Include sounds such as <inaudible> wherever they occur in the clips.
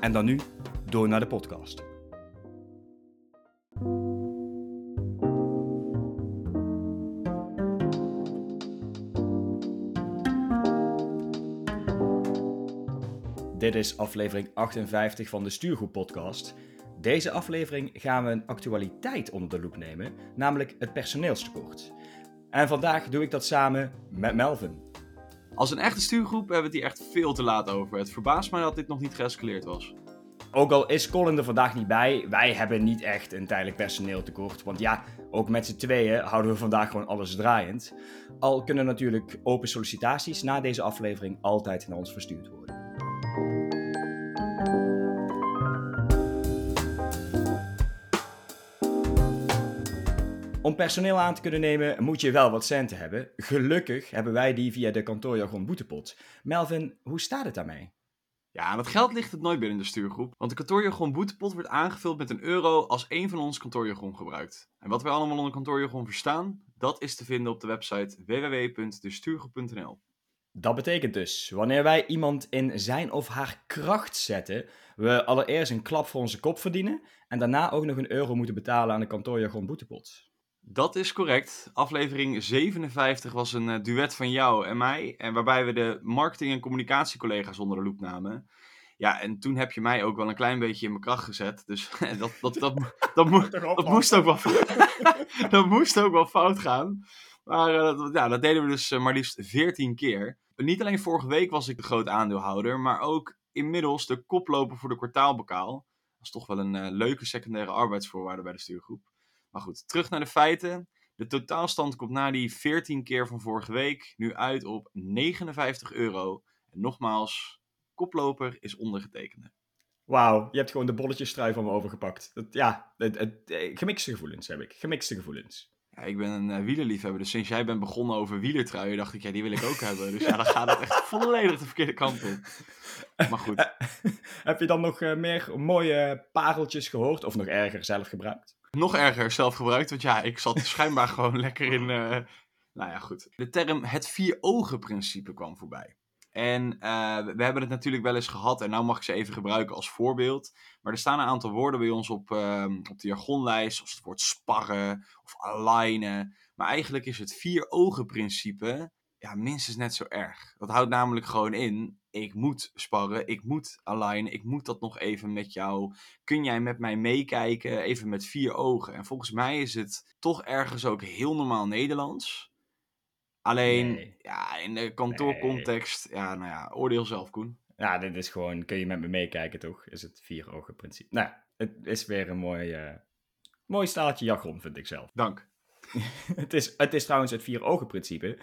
En dan nu door naar de podcast. Dit is aflevering 58 van de Stuurgroep podcast. Deze aflevering gaan we een actualiteit onder de loep nemen, namelijk het personeelstekort. En vandaag doe ik dat samen met Melvin. Als een echte stuurgroep hebben we het hier echt veel te laat over. Het verbaast mij dat dit nog niet geëscaleerd was. Ook al is Colin er vandaag niet bij, wij hebben niet echt een tijdelijk personeeltekort. Want ja, ook met z'n tweeën houden we vandaag gewoon alles draaiend. Al kunnen natuurlijk open sollicitaties na deze aflevering altijd naar ons verstuurd worden. Om personeel aan te kunnen nemen moet je wel wat centen hebben. Gelukkig hebben wij die via de kantoorjargon boetepot. Melvin, hoe staat het daarmee? Ja, met geld ligt het nooit binnen de stuurgroep. Want de kantoorjargon boetepot wordt aangevuld met een euro als één van ons kantoorjargon gebruikt. En wat wij allemaal onder kantoorjargon verstaan, dat is te vinden op de website www.destuurgroep.nl. Dat betekent dus, wanneer wij iemand in zijn of haar kracht zetten, we allereerst een klap voor onze kop verdienen en daarna ook nog een euro moeten betalen aan de kantoorjargon boetepot. Dat is correct. Aflevering 57 was een uh, duet van jou en mij. En waarbij we de marketing- en communicatiecollega's onder de loep namen. Ja, en toen heb je mij ook wel een klein beetje in mijn kracht gezet. Dus <laughs> dat, dat, dat, dat, mo dat moest, ook wel, <laughs> dat moest ook wel fout gaan. Maar uh, ja, dat deden we dus uh, maar liefst 14 keer. Niet alleen vorige week was ik de groot aandeelhouder, maar ook inmiddels de koploper voor de kwartaalbokaal. Dat is toch wel een leuke secundaire arbeidsvoorwaarde bij de stuurgroep. Maar goed, terug naar de feiten. De totaalstand komt na die 14 keer van vorige week nu uit op 59 euro. En nogmaals, koploper is ondergetekende. Wauw, je hebt gewoon de bolletjes trui van me overgepakt. Dat, ja, het, het, gemixte gevoelens heb ik. Gemixte gevoelens. Ja, ik ben een uh, wielerliefhebber, dus sinds jij bent begonnen over wielertruien, dacht ik, ja, die wil ik ook hebben. Dus ja, dan gaat het echt <laughs> volledig de verkeerde kant op. Maar goed. <laughs> heb je dan nog uh, meer mooie pareltjes gehoord, of nog erger zelf gebruikt? Nog erger zelf gebruikt. Want ja, ik zat <laughs> schijnbaar gewoon lekker in. Uh... Nou ja, goed. De term het vier-ogen-principe kwam voorbij. En uh, we hebben het natuurlijk wel eens gehad, en nou mag ik ze even gebruiken als voorbeeld. Maar er staan een aantal woorden bij ons op, uh, op de jargonlijst, zoals het woord sparren of alignen. Maar eigenlijk is het vier-ogen-principe ja, minstens net zo erg. Dat houdt namelijk gewoon in, ik moet sparren, ik moet alignen, ik moet dat nog even met jou. Kun jij met mij meekijken, even met vier ogen? En volgens mij is het toch ergens ook heel normaal Nederlands. Alleen, nee. ja, in de kantoorcontext, nee. ja, nou ja, oordeel zelf, Koen. Ja, dit is gewoon, kun je met me meekijken, toch? Is het vier ogen principe. Nou, het is weer een mooi, uh, mooi staaltje jargon, vind ik zelf. Dank. <laughs> het, is, het is trouwens het vier ogen principe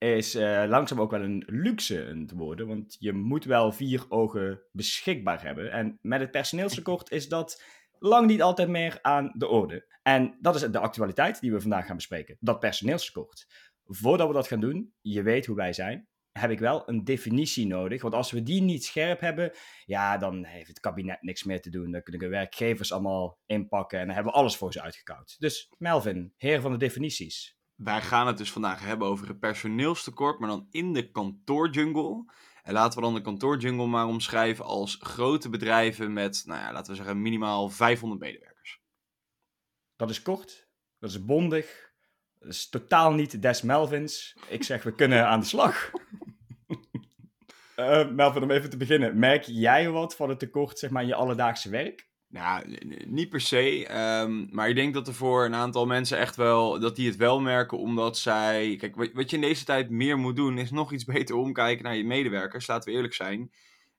is uh, langzaam ook wel een luxe te worden. Want je moet wel vier ogen beschikbaar hebben. En met het personeelstekort is dat lang niet altijd meer aan de orde. En dat is de actualiteit die we vandaag gaan bespreken. Dat personeelstekort. Voordat we dat gaan doen, je weet hoe wij zijn, heb ik wel een definitie nodig. Want als we die niet scherp hebben, ja, dan heeft het kabinet niks meer te doen. Dan kunnen de werkgevers allemaal inpakken en dan hebben we alles voor ze uitgekoud. Dus Melvin, heer van de definities. Wij gaan het dus vandaag hebben over het personeelstekort, maar dan in de kantoorjungle. En laten we dan de kantoorjungle maar omschrijven als grote bedrijven met, nou ja, laten we zeggen, minimaal 500 medewerkers. Dat is kort, dat is bondig, dat is totaal niet Des Melvins. Ik zeg, we kunnen aan de slag. uh, <laughs> Melvin, om even te beginnen. Merk jij wat van het tekort zeg maar, in je alledaagse werk? Nou, niet per se. Um, maar ik denk dat er voor een aantal mensen echt wel, dat die het wel merken, omdat zij. Kijk, wat je in deze tijd meer moet doen, is nog iets <laughs> beter omkijken naar je medewerkers. Laten we eerlijk zijn.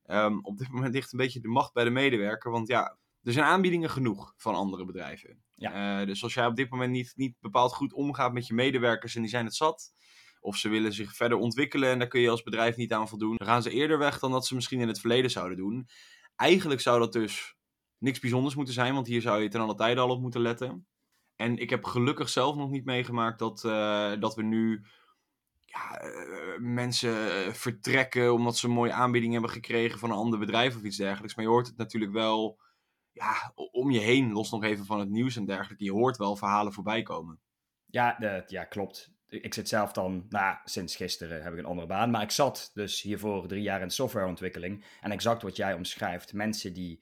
Um, op dit moment ligt een beetje de macht bij de medewerker. Want ja, er zijn aanbiedingen genoeg van andere bedrijven. Ja. Uh, dus als jij op dit moment niet, niet bepaald goed omgaat met je medewerkers en die zijn het zat. Of ze willen zich verder ontwikkelen en daar kun je als bedrijf niet aan voldoen. Dan gaan ze eerder weg dan dat ze misschien in het verleden zouden doen. Eigenlijk zou dat dus niks bijzonders moeten zijn, want hier zou je ten alle tijde al op moeten letten. En ik heb gelukkig zelf nog niet meegemaakt dat, uh, dat we nu ja, uh, mensen vertrekken omdat ze een mooie aanbieding hebben gekregen van een ander bedrijf of iets dergelijks. Maar je hoort het natuurlijk wel ja, om je heen, los nog even van het nieuws en dergelijke. Je hoort wel verhalen voorbij komen. Ja, de, ja klopt. Ik zit zelf dan, nou, sinds gisteren heb ik een andere baan. Maar ik zat dus hiervoor drie jaar in softwareontwikkeling. En exact wat jij omschrijft. Mensen die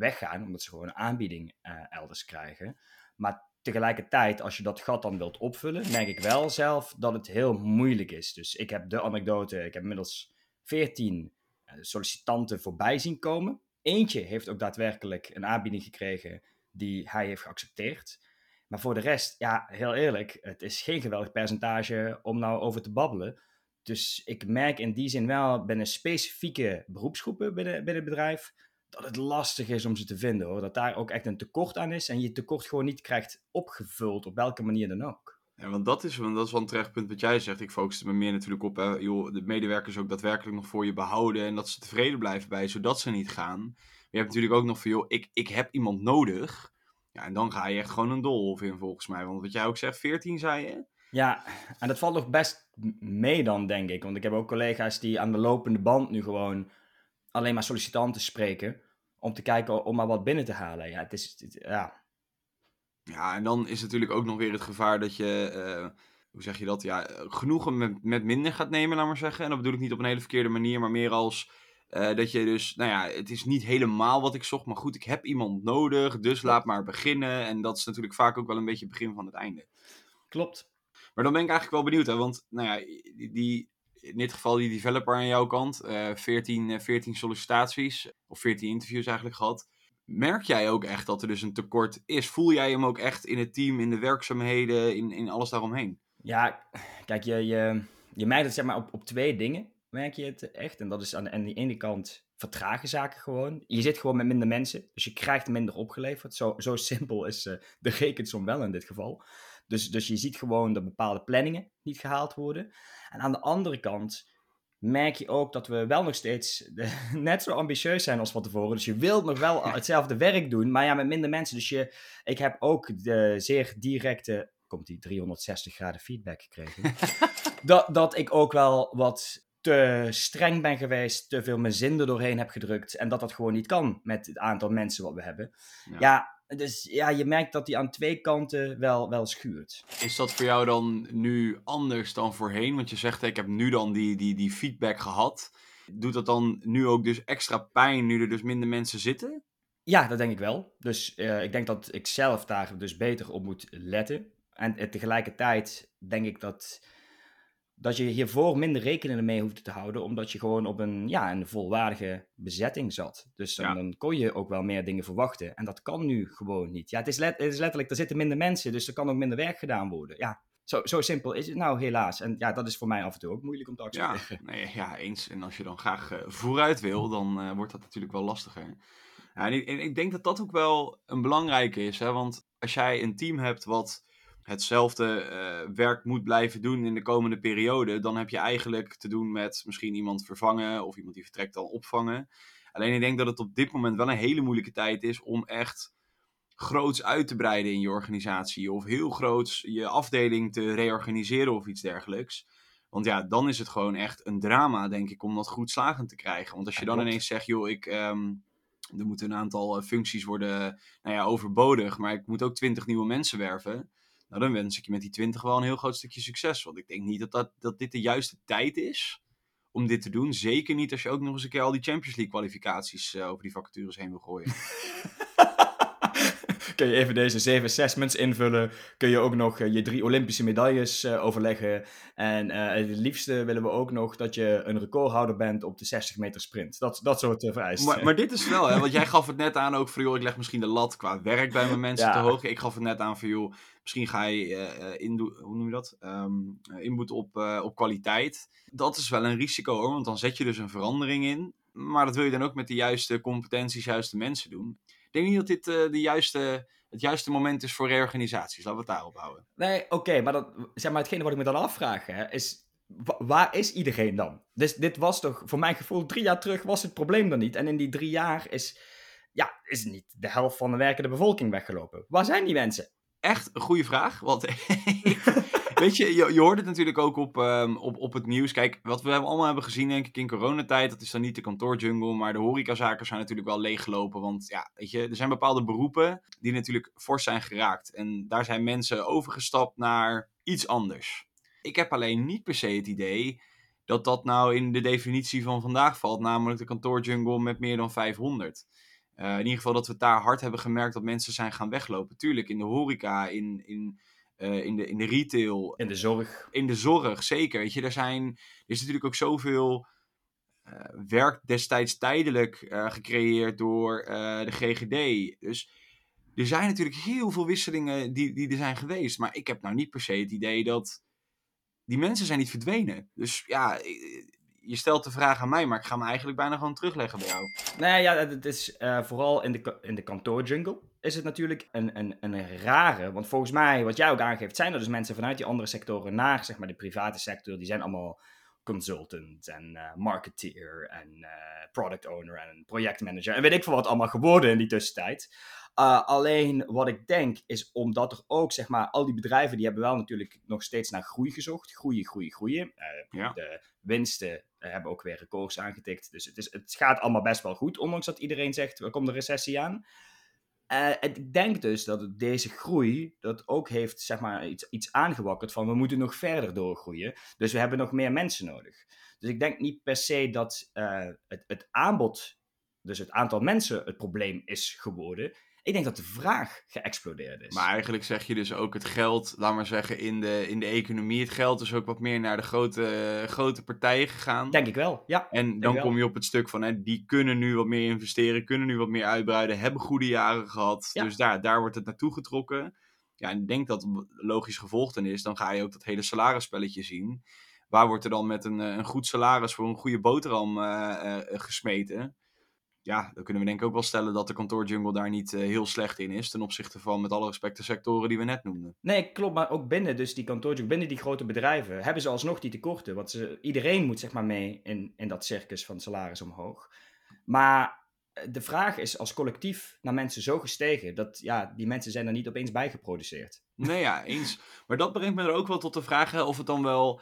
weggaan omdat ze gewoon een aanbieding uh, elders krijgen. Maar tegelijkertijd, als je dat gat dan wilt opvullen, merk ik wel zelf dat het heel moeilijk is. Dus ik heb de anekdote, ik heb inmiddels 14 uh, sollicitanten voorbij zien komen. Eentje heeft ook daadwerkelijk een aanbieding gekregen die hij heeft geaccepteerd. Maar voor de rest, ja, heel eerlijk, het is geen geweldig percentage om nou over te babbelen. Dus ik merk in die zin wel binnen specifieke beroepsgroepen binnen, binnen het bedrijf dat het lastig is om ze te vinden hoor. Dat daar ook echt een tekort aan is en je tekort gewoon niet krijgt opgevuld op welke manier dan ook. Ja, want dat is, want dat is wel een terechtpunt wat jij zegt. Ik focus me meer natuurlijk op hè, joh, de medewerkers ook daadwerkelijk nog voor je behouden en dat ze tevreden blijven bij zodat ze niet gaan. Maar je hebt natuurlijk ook nog van, joh, ik, ik heb iemand nodig. Ja, en dan ga je echt gewoon een doolhof in volgens mij. Want wat jij ook zegt, 14 zei je? Ja, en dat valt nog best mee dan, denk ik. Want ik heb ook collega's die aan de lopende band nu gewoon alleen maar sollicitanten spreken. Om te kijken om maar wat binnen te halen. Ja, het is, het, ja. Ja, en dan is natuurlijk ook nog weer het gevaar dat je, uh, hoe zeg je dat? Ja, genoegen met, met minder gaat nemen, laat maar zeggen. En dat bedoel ik niet op een hele verkeerde manier, maar meer als uh, dat je dus, nou ja, het is niet helemaal wat ik zocht, maar goed, ik heb iemand nodig, dus laat maar beginnen. En dat is natuurlijk vaak ook wel een beetje het begin van het einde. Klopt. Maar dan ben ik eigenlijk wel benieuwd, hè, want nou ja, die, die in dit geval die developer aan jouw kant, uh, 14, 14 sollicitaties, of 14 interviews eigenlijk gehad. Merk jij ook echt dat er dus een tekort is? Voel jij hem ook echt in het team, in de werkzaamheden, in, in alles daaromheen? Ja, kijk, je, je, je merkt het zeg maar op, op twee dingen, merk je het echt. En dat is aan, aan de ene kant vertragen zaken gewoon. Je zit gewoon met minder mensen, dus je krijgt minder opgeleverd. Zo, zo simpel is uh, de rekensom wel in dit geval. Dus, dus je ziet gewoon dat bepaalde planningen niet gehaald worden. En aan de andere kant merk je ook dat we wel nog steeds <laughs> net zo ambitieus zijn als van tevoren. Dus je wilt nog wel <laughs> hetzelfde werk doen, maar ja, met minder mensen. Dus je, ik heb ook de zeer directe, komt die 360 graden feedback gekregen. <laughs> dat, dat ik ook wel wat te streng ben geweest, te veel mijn zin er doorheen heb gedrukt. En dat dat gewoon niet kan met het aantal mensen wat we hebben. Ja, ja dus ja, je merkt dat die aan twee kanten wel, wel schuurt. Is dat voor jou dan nu anders dan voorheen? Want je zegt, ik heb nu dan die, die, die feedback gehad. Doet dat dan nu ook dus extra pijn, nu er dus minder mensen zitten? Ja, dat denk ik wel. Dus uh, ik denk dat ik zelf daar dus beter op moet letten. En uh, tegelijkertijd denk ik dat dat je hiervoor minder rekening mee hoeft te houden, omdat je gewoon op een, ja, een volwaardige bezetting zat. Dus dan, dan, kon je ook wel meer dingen verwachten. En dat kan nu gewoon niet. Ja, het is, let, het is letterlijk, er zitten minder mensen, dus er kan ook minder werk gedaan worden. Ja, zo, zo simpel is het nou helaas. En ja, dat is voor mij af en toe ook moeilijk om te accepteren. Ja, <laughs> nee, ja eens. En als je dan graag uh, vooruit wil, dan uh, wordt dat natuurlijk wel lastiger. Ja, en ik, en ik denk dat dat ook wel een belangrijke is. Hè? Want als jij een team hebt wat hetzelfde uh, werk moet blijven doen in de komende periode, dan heb je eigenlijk te doen met misschien iemand vervangen of iemand die vertrekt dan opvangen. Alleen ik denk dat het op dit moment wel een hele moeilijke tijd is om echt groots uit te breiden in je organisatie of heel groots je afdeling te reorganiseren of iets dergelijks. Want ja, dan is het gewoon echt een drama, denk ik, om dat goed slagend te krijgen. Want als je dan ineens zegt, joh, ik, um, er moeten een aantal eh, functies worden nou ja, overbodig, maar ik moet ook twintig nieuwe mensen werven nou, dan wens ik je met die 20 wel een heel groot stukje succes. Want ik denk niet dat, dat, dat dit de juiste tijd is om dit te doen. Zeker niet als je ook nog eens een keer al die Champions League kwalificaties uh, over die vacatures heen wil gooien. <laughs> kun je even deze zeven assessments invullen. Kun je ook nog uh, je drie Olympische medailles uh, overleggen. En het liefste willen we ook nog dat je een recordhouder bent op de 60 meter sprint. Dat, dat soort vereisten. Maar, maar, dit is wel, hè, want jij gaf het net aan ook voor joh, ik leg misschien de lat qua werk bij mijn <laughs> mensen ja. te hoog. Ik gaf het net aan voor joh, Misschien ga je uh, indoen, hoe noem je dat? Um, inboeten op, uh, op kwaliteit. Dat is wel een risico hoor, want dan zet je dus een verandering in. Maar dat wil je dan ook met de juiste competenties, juiste mensen doen. Ik denk niet dat dit de juiste, het juiste moment is voor reorganisaties. Laten we het daarop houden. Nee, oké, maar, dat, zeg maar hetgene wat ik me dan afvraag hè, is waar is iedereen dan? Dus dit was toch, voor mijn gevoel, drie jaar terug was het probleem er niet. En in die drie jaar is, ja, is niet de helft van de werkende bevolking weggelopen. Waar zijn die mensen? Echt een goede vraag. Want <laughs> <laughs> weet je, je, je, hoort het natuurlijk ook op, um, op, op het nieuws. Kijk, wat we allemaal hebben gezien, denk ik, in coronatijd, dat is dan niet de kantoorjungle, maar de horecazaken zijn natuurlijk wel leeggelopen. Want ja, weet je, er zijn bepaalde beroepen die natuurlijk fors zijn geraakt. En daar zijn mensen overgestapt naar iets anders. Ik heb alleen niet per se het idee dat dat nou in de definitie van vandaag valt, namelijk de kantoorjungle met meer dan 500. Uh, in ieder geval dat we het daar hard hebben gemerkt dat mensen zijn gaan weglopen. Tuurlijk, in de horeca, in, in, uh, in, de, in de retail. In de zorg. In de zorg, zeker. Weet je, er, zijn, er is natuurlijk ook zoveel uh, werk destijds tijdelijk gecreëerd door de GGD. Dus er zijn natuurlijk heel veel wisselingen die, die er zijn geweest. Maar ik heb nou niet per se het idee dat die mensen zijn niet verdwenen. Dus ja, je stelt de vraag aan mij, maar ik ga hem eigenlijk bijna gewoon terugleggen bij jou. Nee, ja, het is uh, vooral in de, in de kantoorjungle is het natuurlijk een, een, een rare. Want volgens mij, wat jij ook aangeeft, zijn er dus mensen vanuit die andere sectoren naar zeg maar, de private sector. Die zijn allemaal consultant en uh, marketeer en uh, product owner en projectmanager. En weet ik veel wat allemaal geworden in die tussentijd. Uh, alleen wat ik denk is omdat er ook, zeg maar, al die bedrijven die hebben wel natuurlijk nog steeds naar groei gezocht. Groeien, groeien, groeien. Ja. De winsten hebben ook weer records aangetikt. Dus het, is, het gaat allemaal best wel goed, ondanks dat iedereen zegt, er komt een recessie aan. Uh, ik denk dus dat deze groei dat ook heeft zeg maar, iets, iets aangewakkerd van we moeten nog verder doorgroeien. Dus we hebben nog meer mensen nodig. Dus ik denk niet per se dat uh, het, het aanbod, dus het aantal mensen, het probleem is geworden. Ik denk dat de vraag geëxplodeerd is. Maar eigenlijk zeg je dus ook het geld, laat maar zeggen, in de, in de economie. Het geld is ook wat meer naar de grote, grote partijen gegaan. Denk ik wel, ja. En dan kom je op het stuk van, hè, die kunnen nu wat meer investeren, kunnen nu wat meer uitbreiden, hebben goede jaren gehad. Dus daar, daar wordt het naartoe getrokken. Ja, en ik denk dat logisch gevolg dan is, dan ga je ook dat hele salarisspelletje zien. Waar wordt er dan met een, een goed salaris voor een goede boterham uh, uh, gesmeten? Ja, dan kunnen we denk ik ook wel stellen dat de kantoorjungle daar niet uh, heel slecht in is. Ten opzichte van, met alle respect, de sectoren die we net noemden. Nee, klopt. Maar ook binnen dus die kantoorjungle, binnen die grote bedrijven, hebben ze alsnog die tekorten. Want ze, iedereen moet zeg maar mee in, in dat circus van salaris omhoog. Maar eh, de vraag is als collectief naar mensen zo gestegen dat ja, die mensen zijn er niet opeens bij geproduceerd. Nee, ja, eens. Maar dat brengt me er ook wel tot de vraag of het dan wel...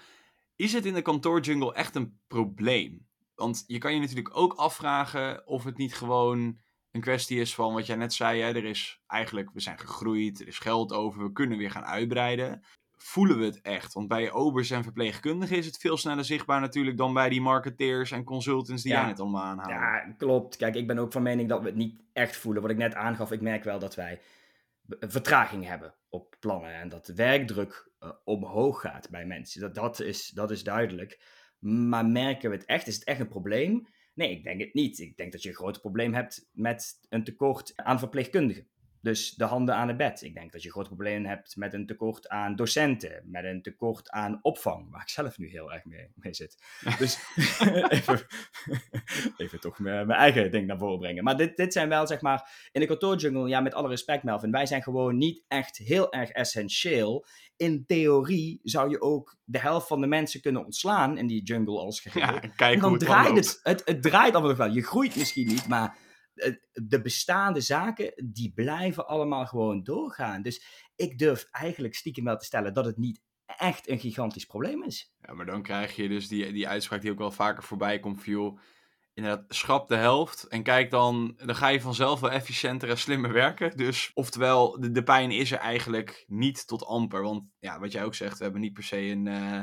Is het in de kantoorjungle echt een probleem? Want je kan je natuurlijk ook afvragen of het niet gewoon een kwestie is van wat jij net zei. Hè, er is eigenlijk, we zijn gegroeid, er is geld over, we kunnen weer gaan uitbreiden. Voelen we het echt? Want bij obers en verpleegkundigen is het veel sneller zichtbaar natuurlijk dan bij die marketeers en consultants die ja. jij net allemaal aanhalen. Ja, klopt. Kijk, ik ben ook van mening dat we het niet echt voelen. Wat ik net aangaf, ik merk wel dat wij vertraging hebben op plannen en dat de werkdruk uh, omhoog gaat bij mensen. Dat, dat, is, dat is duidelijk. Maar merken we het echt? Is het echt een probleem? Nee, ik denk het niet. Ik denk dat je een groot probleem hebt met een tekort aan verpleegkundigen. Dus de handen aan het bed. Ik denk dat je groot probleem hebt met een tekort aan docenten, met een tekort aan opvang, waar ik zelf nu heel erg mee, mee zit. Dus <laughs> even, even toch mijn eigen ding naar voren brengen. Maar dit, dit zijn wel, zeg maar, in de kantoorjungle, ja, met alle respect Melvin, wij zijn gewoon niet echt heel erg essentieel. In theorie zou je ook de helft van de mensen kunnen ontslaan in die jungle als geheel. Ja, kijk dan hoe het draait het, het, het draait allemaal wel. Je groeit misschien niet, maar de bestaande zaken, die blijven allemaal gewoon doorgaan. Dus ik durf eigenlijk stiekem wel te stellen dat het niet echt een gigantisch probleem is. Ja, maar dan krijg je dus die, die uitspraak die ook wel vaker voorbij komt, joh, inderdaad, schrap de helft en kijk dan, dan ga je vanzelf wel efficiënter en slimmer werken. Dus oftewel, de, de pijn is er eigenlijk niet tot amper. Want ja, wat jij ook zegt, we hebben niet per se een... Uh,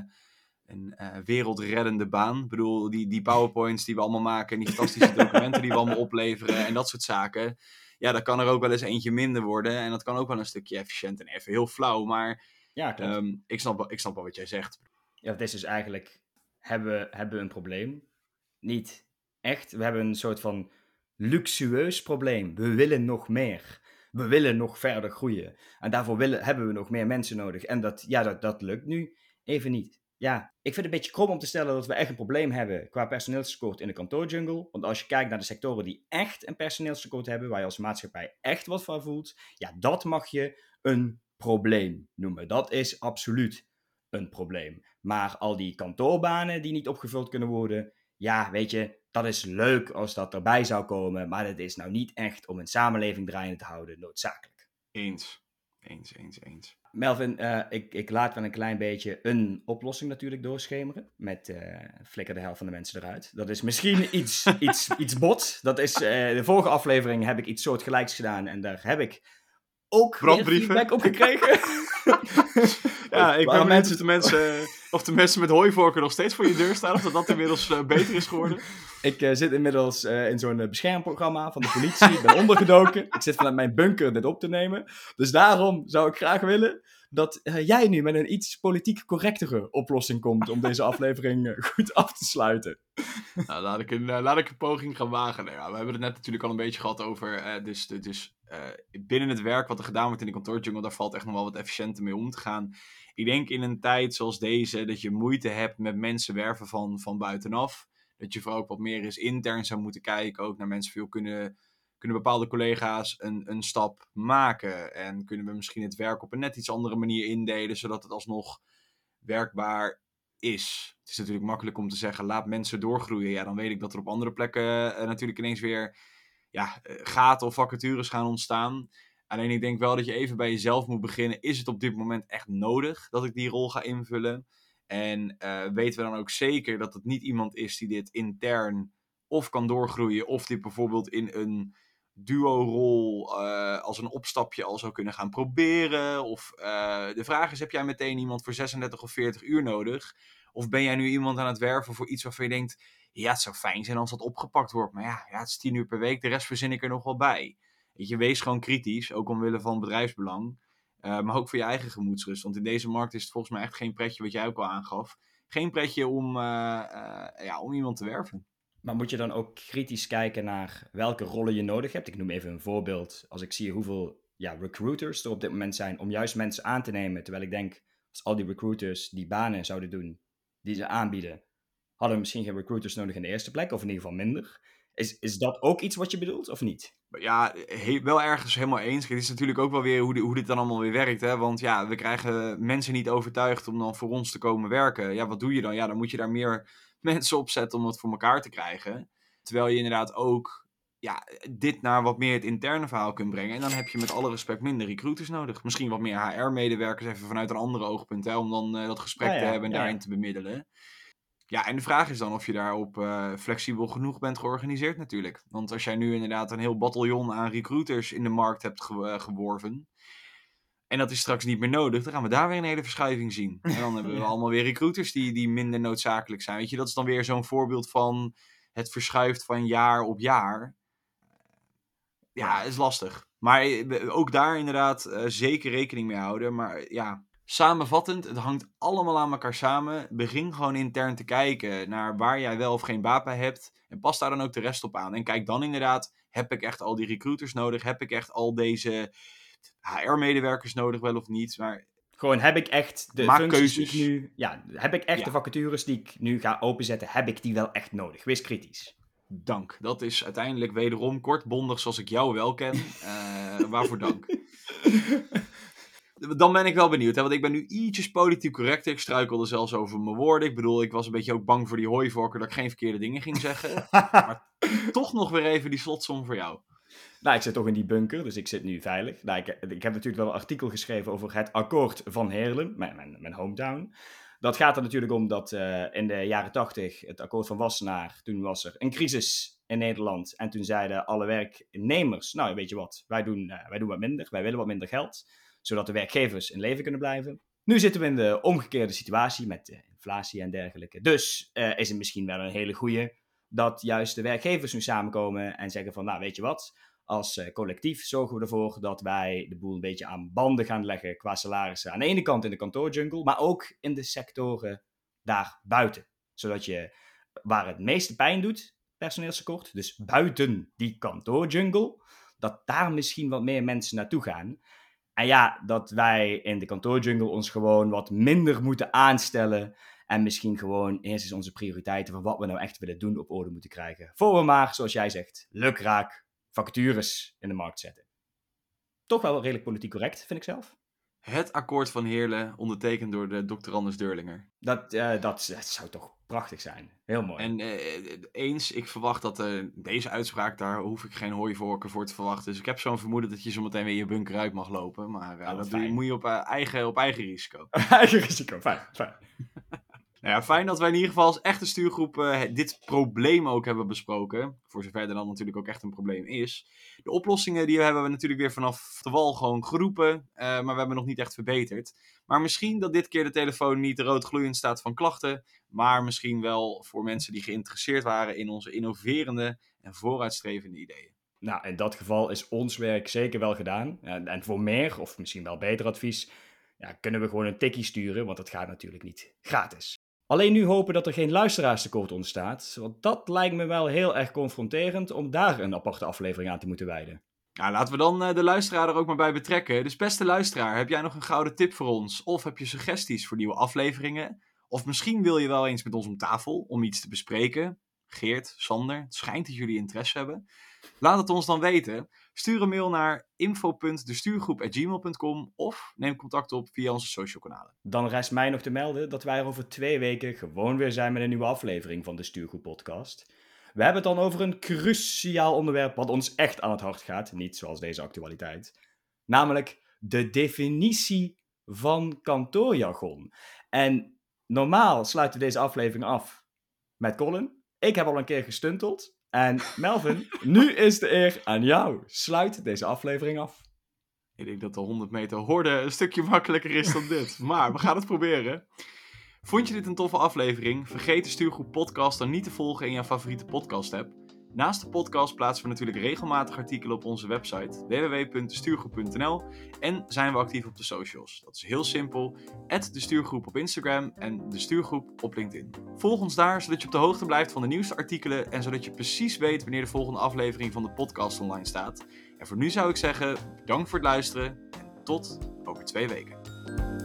een uh, wereldreddende baan. Ik bedoel, die, die powerpoints die we allemaal maken, die fantastische <laughs> documenten die we allemaal opleveren en dat soort zaken. Ja, daar kan er ook wel eens eentje minder worden. En dat kan ook wel een stukje efficiënt en even heel flauw. Maar ja, um, ik, snap, ik snap wel wat jij zegt. Ja, het is dus eigenlijk, hebben we, hebben we een probleem? Niet echt. We hebben een soort van luxueus probleem. We willen nog meer. We willen nog verder groeien. En daarvoor willen, hebben we nog meer mensen nodig. En dat, ja, dat, dat lukt nu even niet ja, ik vind het een beetje krom om te stellen dat we echt een probleem hebben qua personeelstekort in de kantoorjungle. Want als je kijkt naar de sectoren die echt een personeelstekort hebben, waar je als maatschappij echt wat van voelt, ja, dat mag je een probleem noemen. Dat is absoluut een probleem. Maar al die kantoorbanen die niet opgevuld kunnen worden, ja, weet je, dat is leuk als dat erbij zou komen, maar dat is nou niet echt om een samenleving draaiende te houden noodzakelijk. Eens. Eens, eens, eens. Melvin, uh, ik, ik laat wel een klein beetje een oplossing natuurlijk doorschemeren. Met uh, flikker de helft van de mensen eruit. Dat is misschien <laughs> iets, iets, iets bot. Dat is, uh, de vorige aflevering heb ik iets soortgelijks gedaan. En daar heb ik ook feedback op gekregen. <laughs> ja, ik ben mensen, de mensen, of de mensen met hooivorken nog steeds voor je deur staan. Of dat dat inmiddels beter is geworden. Ik uh, zit inmiddels uh, in zo'n beschermprogramma van de politie. Ik ben <laughs> ondergedoken. Ik zit vanuit mijn bunker dit op te nemen. Dus daarom zou ik graag willen dat uh, jij nu met een iets politiek correctere oplossing komt om deze aflevering goed af te sluiten. <laughs> Nou, laat ik een, laat ik een poging gaan wagen. We hebben het net natuurlijk al een beetje gehad over. dus dus binnen het werk wat er gedaan wordt in de kantoorjungle, daar valt echt nog wel wat efficiënter mee om te gaan. Ik denk in een tijd zoals deze dat je moeite hebt met mensen werven van, van buitenaf dat je vooral ook wat meer eens intern zou moeten kijken. Ook naar mensen veel kunnen, kunnen bepaalde collega's een, een stap maken. En kunnen we misschien het werk op een net iets andere manier indelen, zodat het alsnog werkbaar is. Het is natuurlijk makkelijk om te zeggen, laat mensen doorgroeien. Ja, dan weet ik dat er op andere plekken uh, natuurlijk ineens weer ja, eh, gaten of vacatures gaan ontstaan. Alleen ik denk wel dat je even bij jezelf moet beginnen. Is het op dit moment echt nodig dat ik die rol ga invullen? En uh, weten we dan ook zeker dat het niet iemand is die dit intern of kan doorgroeien, of dit bijvoorbeeld in een duo-rol uh, als een opstapje al zou kunnen gaan proberen? Of uh, de vraag is: heb jij meteen iemand voor 36 of 40 uur nodig? Of ben jij nu iemand aan het werven voor iets waarvan je denkt: ja, het zou fijn zijn als dat opgepakt wordt, maar ja, ja het is 10 uur per week, de rest verzin ik er nog wel bij. Weet je, wees gewoon kritisch, ook omwille van bedrijfsbelang. Uh, maar ook voor je eigen gemoedsrust. Want in deze markt is het volgens mij echt geen pretje, wat jij ook al aangaf. Geen pretje om, ja, om iemand te werven. Maar moet je dan ook kritisch kijken naar welke rollen je nodig hebt? Ik noem even een voorbeeld. Als ik zie hoeveel ja, recruiters er op dit moment zijn om juist mensen aan te nemen. Terwijl ik denk, als al die recruiters die banen zouden doen die ze aanbieden, hadden we misschien geen recruiters nodig in de eerste plek, of in ieder geval minder. Is, is dat ook iets wat je bedoelt, of niet? Ja, wel ergens helemaal eens. Het is natuurlijk ook wel weer hoe, hoe dit dan allemaal weer werkt. Hè? Want ja, we krijgen mensen niet overtuigd om dan voor ons te komen werken. Ja, wat doe je dan? Ja, dan moet je daar meer <laughs> mensen op zetten om het voor elkaar te krijgen. Terwijl je inderdaad ook ja, dit naar wat meer het interne verhaal kunt brengen. En dan heb je met alle respect minder recruiters nodig. Misschien wat meer HR-medewerkers, even vanuit een andere oogpunt. Hè, om dan uh, dat gesprek ja, ja, te hebben en daarin te bemiddelen. Ja, en de vraag is dan of je daarop uh, flexibel genoeg bent georganiseerd natuurlijk. Want als jij nu inderdaad een heel bataljon aan recruiters in de markt hebt ge uh, geworven... en dat is straks niet meer nodig, dan gaan we daar weer een hele verschuiving zien. En dan hebben we <laughs> allemaal weer recruiters die, die minder noodzakelijk zijn. Weet je, dat is dan weer zo'n voorbeeld van het verschuift van jaar op jaar. Ja, is lastig. Maar eh, ook daar inderdaad uh, zeker rekening mee houden. Maar ja, Samenvattend, het hangt allemaal aan elkaar samen. Begin gewoon intern te kijken naar waar jij wel of geen baat bij hebt. En pas daar dan ook de rest op aan. En kijk dan inderdaad, heb ik echt al die recruiters nodig? Heb ik echt al deze HR-medewerkers nodig, wel of niet? Maar gewoon, heb ik echt de Maak functies keuzes. die ik nu... Ja, heb ik echt ja. de vacatures die ik nu ga openzetten, heb ik die wel echt nodig? Wees kritisch. Dank. Dat is uiteindelijk wederom kort, bondig zoals ik jou wel ken. Uh, <laughs> waarvoor dank. <laughs> dan ben ik wel benieuwd. Hè? Want ik ben nu ietsjes politiek correct. Ik struikelde zelfs over mijn woorden. Ik bedoel, ik was een beetje ook bang voor die hooivorken dat ik geen verkeerde dingen ging zeggen. <laughs> maar toch nog weer even die slotsom voor jou. Nou, ik zit toch in die bunker, dus ik zit nu veilig. Nou, ik, ik heb natuurlijk wel een artikel geschreven over het akkoord van Heerlen, mijn, mijn, mijn hometown. Dat gaat er natuurlijk om dat uh, in de jaren tachtig, het akkoord van Wassenaar, toen was er een crisis in Nederland. En toen zeiden alle werknemers, nou weet je wat, wij doen, uh, wij doen wat minder, wij willen wat minder geld zodat de werkgevers in leven kunnen blijven. Nu zitten we in de omgekeerde situatie met inflatie en dergelijke. Dus uh, is het misschien wel een hele goede dat juist de werkgevers nu samenkomen en zeggen van, nou weet je wat, als uh, collectief zorgen we ervoor dat wij de boel een beetje aan banden gaan leggen qua salarissen. Aan de ene kant in de kantoorjungle, maar ook in de sectoren daar buiten. Zodat je, waar het meeste pijn doet, personeelstekort, dus buiten die kantoorjungle, dat daar misschien wat meer mensen naartoe gaan. En ja, dat wij in de kantoorjungle ons gewoon wat minder moeten aanstellen. En misschien gewoon eerst eens onze prioriteiten van wat we nou echt willen doen op orde moeten krijgen. Voor we maar, zoals jij zegt, lukraak vacatures in de markt zetten. Toch wel redelijk politiek correct, vind ik zelf. Het akkoord van Heerlen, ondertekend door de Dr. Anders Deurlinger. Dat, uh, dat, dat, zou toch prachtig zijn. Heel mooi. En uh, eens, ik verwacht dat uh, deze uitspraak, daar hoef ik geen hooivorken voor te verwachten. Dus ik heb zo'n vermoeden dat je zo meteen weer je bunker uit mag lopen. Maar oh, dat doe, moet je op, eigen, op eigen risico. <laughs> eigen risico, fijn, fijn. Nou ja, fijn dat wij in ieder geval als echte stuurgroep uh, dit probleem ook hebben besproken. Voor zover er dan natuurlijk ook echt een probleem is. De oplossingen die hebben we natuurlijk weer vanaf de wal gewoon geroepen. Uh, maar we hebben nog niet echt verbeterd. Maar misschien dat dit keer de telefoon niet rood gloeiend staat van klachten. Maar misschien wel voor mensen die geïnteresseerd waren in onze innoverende en vooruitstrevende ideeën. Nou, in dat geval is ons werk zeker wel gedaan. En, en voor meer, of misschien wel beter advies, ja, kunnen we gewoon een tikkie sturen. Want dat gaat natuurlijk niet gratis. Alleen nu hopen dat er geen luisteraarstekort ontstaat, want dat lijkt me wel heel erg confronterend om daar een aparte aflevering aan te moeten wijden. Nou, laten we dan de luisteraar er ook maar bij betrekken. Dus beste luisteraar, heb jij nog een gouden tip voor ons? Of heb je suggesties voor nieuwe afleveringen? Of misschien wil je wel eens met ons om tafel om iets te bespreken? Geert, Sander, het schijnt dat jullie interesse hebben. Laat het ons dan weten. Stuur een mail naar info.destuurgroep.gmail.com of neem contact op via onze social kanalen. Dan rest mij nog te melden dat wij er over twee weken gewoon weer zijn met een nieuwe aflevering van de Stuurgroep podcast. We hebben het dan over een cruciaal onderwerp wat ons echt aan het hart gaat, niet zoals deze actualiteit. Namelijk de definitie van kantoorjargon. En normaal sluiten we deze aflevering af met Colin. Ik heb al een keer gestunteld. En Melvin, nu is de eer aan jou. Sluit deze aflevering af. Ik denk dat de 100 meter horde een stukje makkelijker is dan dit. <laughs> Maar we gaan het proberen. Vond je dit een toffe aflevering? Vergeet de Stuurgroep Podcast dan niet te volgen in jouw favoriete podcast-app. Naast de podcast plaatsen we natuurlijk regelmatig artikelen op onze website www.destuurgroep.nl en zijn we actief op de socials. Dat is heel simpel, de stuurgroep op Instagram en de stuurgroep op LinkedIn. Volg ons daar zodat je op de hoogte blijft van de nieuwste artikelen en zodat je precies weet wanneer de volgende aflevering van de podcast online staat. En voor nu zou ik zeggen, bedankt voor het luisteren en tot over twee weken.